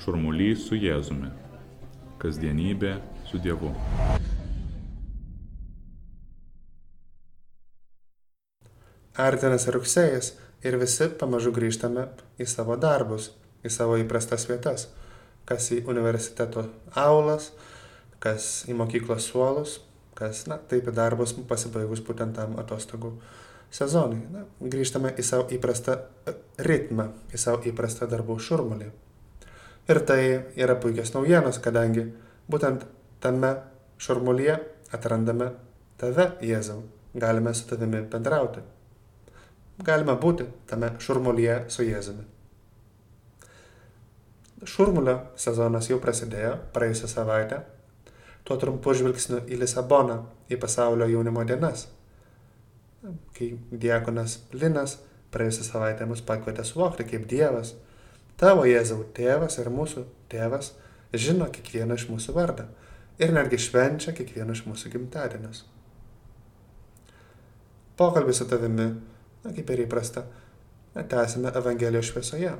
Šurmulys su Jėzumi. Kasdienybė su Dievu. Artinasi rugsėjas ir visi pamažu grįžtame į savo darbus, į savo įprastas vietas. Kas į universiteto aulas, kas į mokyklos suolus, kas, na, taip į darbus pasibaigus būtent tam atostogų sezonui. Na, grįžtame į savo įprastą e, ritmą, į savo įprastą darbų šurmulį. Ir tai yra puikios naujienos, kadangi būtent tame šurmulyje atrandame tave, Jėzau. Galime su tavimi bendrauti. Galime būti tame šurmulyje su Jėzumi. Šurmulio sezonas jau prasidėjo praėjusią savaitę, tuo trumpu žvilgsniu į Lisaboną, į pasaulio jaunimo dienas, kai diakonas Linas praėjusią savaitę mus pakvietė suvokti, kaip Dievas, tavo Jėzau tėvas ir mūsų tėvas, žino kiekvieną iš mūsų vardą ir netgi švenčia kiekvieną iš mūsų gimtadienius. Pokalbį su tavimi, na, kaip ir įprasta, tęsime Evangelijos šviesoje.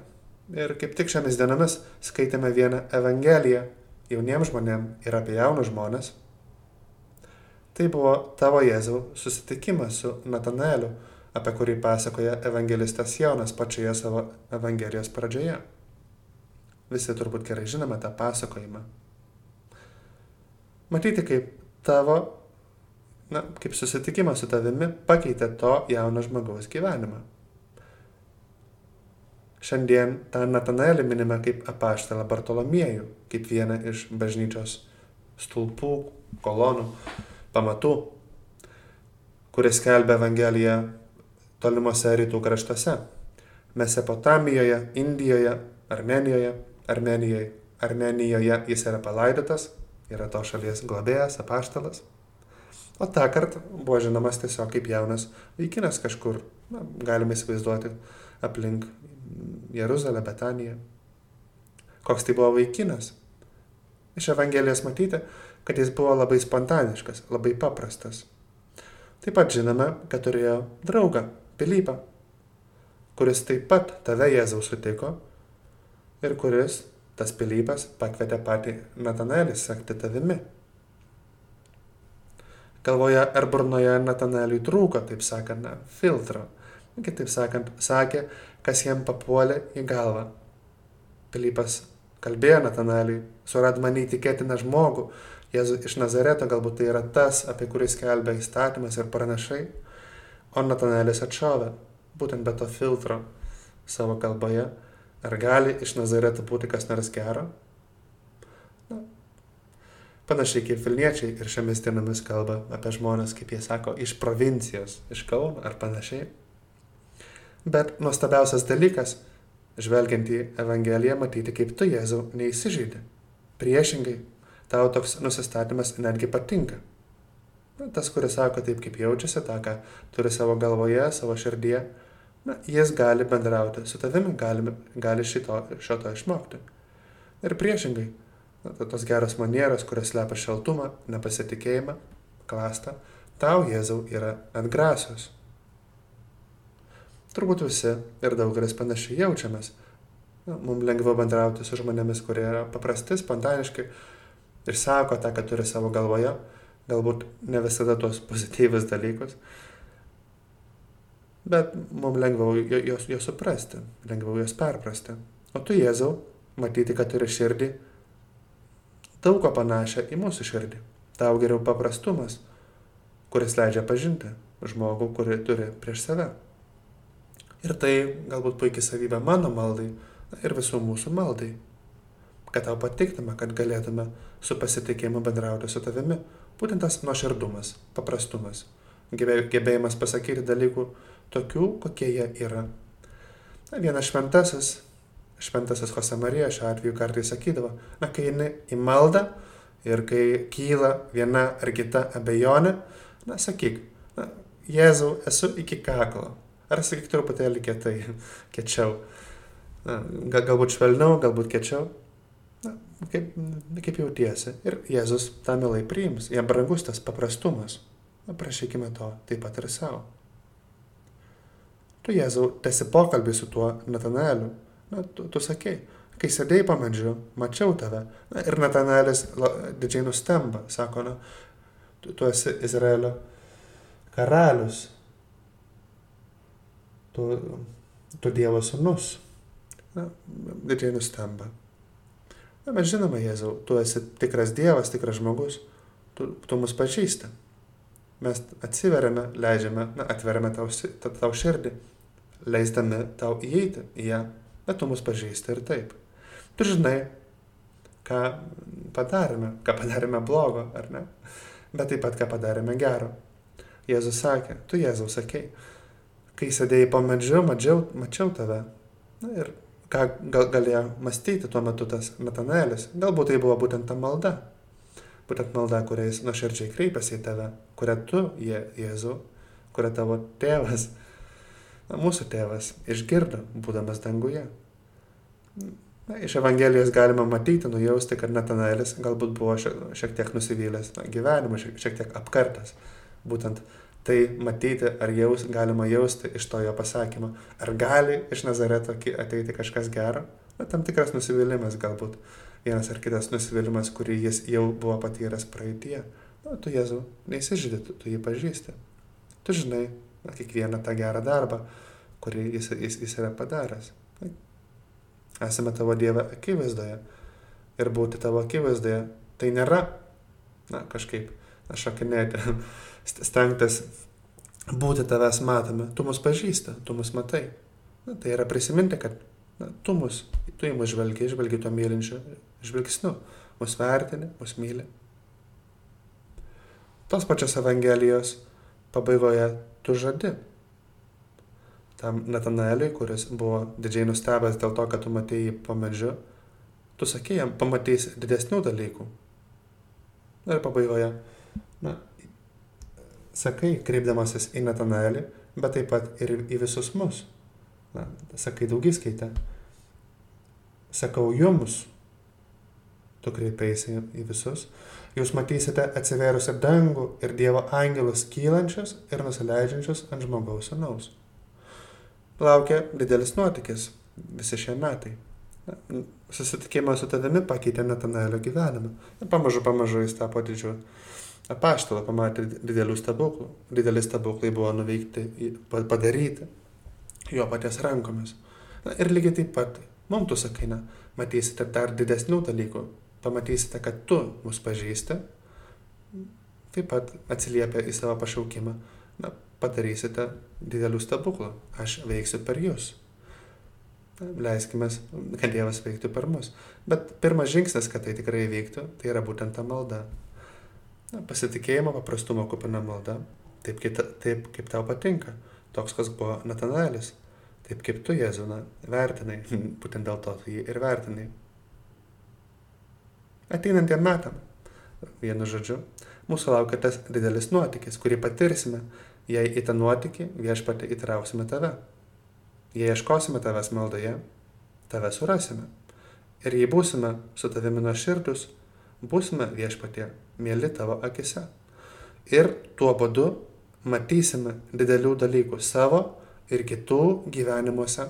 Ir kaip tik šiomis dienomis skaitėme vieną Evangeliją jauniems žmonėms ir apie jaunus žmonės. Tai buvo tavo Jėzau susitikimas su Natanaeliu, apie kurį pasakoja evangelistas Jonas pačioje savo Evangelijos pradžioje. Visi turbūt gerai žinome tą pasakojimą. Matyti, kaip tavo, na, kaip susitikimas su tavimi pakeitė to jauno žmogaus gyvenimą. Šiandien tą Natanaelį minime kaip apaštalą Bartolomiejų, kaip vieną iš bažnyčios stulpų, kolonų, pamatų, kuris skelbia Evangeliją tolimuose rytų kraštuose - Mesopotamijoje, Indijoje, Armenijoje, Armenijoje, Armenijoje jis yra palaidotas, yra to šalies globėjas, apaštalas. O tą kartą buvo žinomas tiesiog kaip jaunas vaikinas kažkur, na, galime įsivaizduoti, aplink Jeruzalę, Betaniją. Koks tai buvo vaikinas? Iš Evangelijos matyti, kad jis buvo labai spontaniškas, labai paprastas. Taip pat žinome, kad turėjo draugą, Pilypą, kuris taip pat tave Jėzaus sutiko ir kuris, tas Pilypas, pakvietė patį Natanaelį sekti tavimi. Galvoje ar burnoje Natanaeliui trūko, taip sakant, filtro. Kitaip sakant, sakė, kas jam papuolė į galvą. Pilypas kalbėjo Natanaeliui, surad mane įtikėtiną žmogų, Jėzus iš Nazareto, galbūt tai yra tas, apie kurį skelbia įstatymas ir pranašai, o Natanaelis atšovė, būtent be to filtro savo kalboje, ar gali iš Nazareto būti kas nors gero? Na, panašiai kaip Vilniečiai ir šiomis dienomis kalba apie žmonės, kaip jie sako, iš provincijos, iš Kauno ar panašiai. Bet nuostabiausias dalykas, žvelgiant į Evangeliją, matyti, kaip tu, Jėzau, neįsižeidė. Priešingai, tau toks nusistatymas netgi patinka. Na, tas, kuris sako taip, kaip jaučiasi, tą, ką turi savo galvoje, savo širdyje, na, jis gali bendrauti su tavimi, gali, gali šito, šito išmokti. Ir priešingai, na, tos geros manieros, kurios slepia šaltumą, nepasitikėjimą, klastą, tau, Jėzau, yra atgrasios. Turbūt visi ir daugelis panašiai jaučiamės. Na, mums lengviau bendrauti su žmonėmis, kurie yra paprasti, spontaniški, ir sako tą, ką turi savo galvoje, galbūt ne visada tuos pozityvius dalykus, bet mums lengviau juos, juos suprasti, lengviau juos perprasti. O tu, Jėzau, matyti, kad turi širdį, daug ko panašią į mūsų širdį. Tau geriau paprastumas, kuris leidžia pažinti žmogų, kurį turi prieš save. Ir tai galbūt puikiai savybė mano maldai ir visų mūsų maldai kad tau patiktume, kad galėtume su pasitikėjimu bendrauti su tavimi. Būtent tas nuoširdumas, paprastumas, gebėjimas pasakyti dalykų tokių, kokie jie yra. Na, vienas šventasis, šventasis Jose Marija šiuo atveju kartais sakydavo, na, kai eini į maldą ir kai kyla viena ar kita abejonė, na, sakyk, na, Jėzau, esu iki kaklo. Ar sakyk truputėlį kietai, kiečiau. Na, galbūt švelniau, galbūt kiečiau na, kaip, kaip jautiesi. Ir Jėzus tą mielai priims. Jam brangus tas paprastumas. Prašykime to taip pat ir savo. Tu, Jėzau, tesi pokalbį su tuo Natanaeliu. Na, tu, tu sakei, kai sėdėjai po medžiu, mačiau tave. Na, ir Natanaelis didžiai nustemba, sako, na, tu, tu esi Izraelio karalius, tu, tu Dievo sunus. Na, didžiai nustemba. Na, mes žinome, Jėzau, tu esi tikras Dievas, tikras žmogus, tu, tu mus pažįsti. Mes atsiveriame, leidžiame, na, atveriame tau, tau širdį, leisdami tau įeiti į ją, bet tu mus pažįsti ir taip. Tu žinai, ką padarėme, ką padarėme blogo, ar ne? Bet taip pat, ką padarėme gero. Jėzus sakė, tu Jėzau sakei, kai sėdėjai po medžiu, mačiau, mačiau tave. Na ir ką gal, galėjo mąstyti tuo metu tas Natanaelis. Galbūt tai buvo būtent ta malda. Būtent malda, kuriais nuoširdžiai kreipiasi į tave, kurią tu, Je, Jėzau, kurią tavo tėvas, na, mūsų tėvas, išgirdo, būdamas danguje. Na, iš Evangelijos galima matyti, nujausti, kad Natanaelis galbūt buvo šiek tiek nusivylęs na, gyvenimu, šiek, šiek tiek apkartas. Būtent tai matyti ar jaus, galima jausti iš to jo pasakymo. Ar gali iš Nazareto ateiti kažkas gero? Na, tam tikras nusivylimas galbūt. Vienas ar kitas nusivylimas, kurį jis jau buvo patyręs praeitie. Na, tu Jėzau, neįsižydė, tu, tu jį pažįsti. Tu žinai na, kiekvieną tą gerą darbą, kurį jis, jis, jis yra padaręs. Na, esame tavo Dieve akivaizdoje. Ir būti tavo akivaizdoje tai nėra, na, kažkaip, šakinėti stengtis būti tavęs matomi. Tu mus pažįsti, tu mus matai. Na, tai yra prisiminti, kad na, tu mus, tu į mus žvelgi, žvelgi to mylinčiu žvilgsniu, mus vertini, mus myli. Tos pačios Evangelijos pabaigoje tu žadi. Tam Natanaeliui, kuris buvo didžiai nustebęs dėl to, kad tu matėjai po medžiu, tu sakėjai pamatys didesnių dalykų. Ir pabaigoje, na, sakai, kreipdamasis į Natanaelį, bet taip pat ir į visus mus. Na, sakai daugiskaitę. Sakau jums, tu kreipiaisi į visus, jūs matysite atsiverusią dangų ir Dievo angelus kylančius ir nusileidžiančius ant žmogaus sūnaus. Laukia didelis nuotykis visi šie metai. Susitikimas su tavimi pakeitė Natanaelio gyvenimą. Ir pamažu, pamažu jis tapo didžiu apaštalą pamatė didelių stebuklų. Dideli stebuklai buvo nuveikti, padaryti jo paties rankomis. Na, ir lygiai taip pat, mums tu sakai, na, matysite dar didesnių dalykų, pamatysite, kad tu mus pažįsti, taip pat atsiliepia į savo pašaukimą, na, padarysite didelių stebuklų, aš veiksiu per jūs. Leiskime, kad Dievas veiktų per mus. Bet pirmas žingsnis, kad tai tikrai veiktų, tai yra būtent ta malda. Na, pasitikėjimo, paprastumo kupina malda, taip, kaip, taip kaip tau patinka, toks, kas buvo Natanaelis, taip kaip tu Jėzų na, vertinai, būtent dėl to tu jį ir vertinai. Ateinantiem metam, vienu žodžiu, mūsų laukia tas didelis nuotykis, kurį patirsime, jei į tą nuotykį viešpatį įtrauksime tave. Jei ieškosime tavęs maldoje, tave surasime. Ir jei būsime su tavimi nuoširdus, būsime viešpatie mėly tavo akise. Ir tuo būdu matysime didelių dalykų savo ir kitų gyvenimuose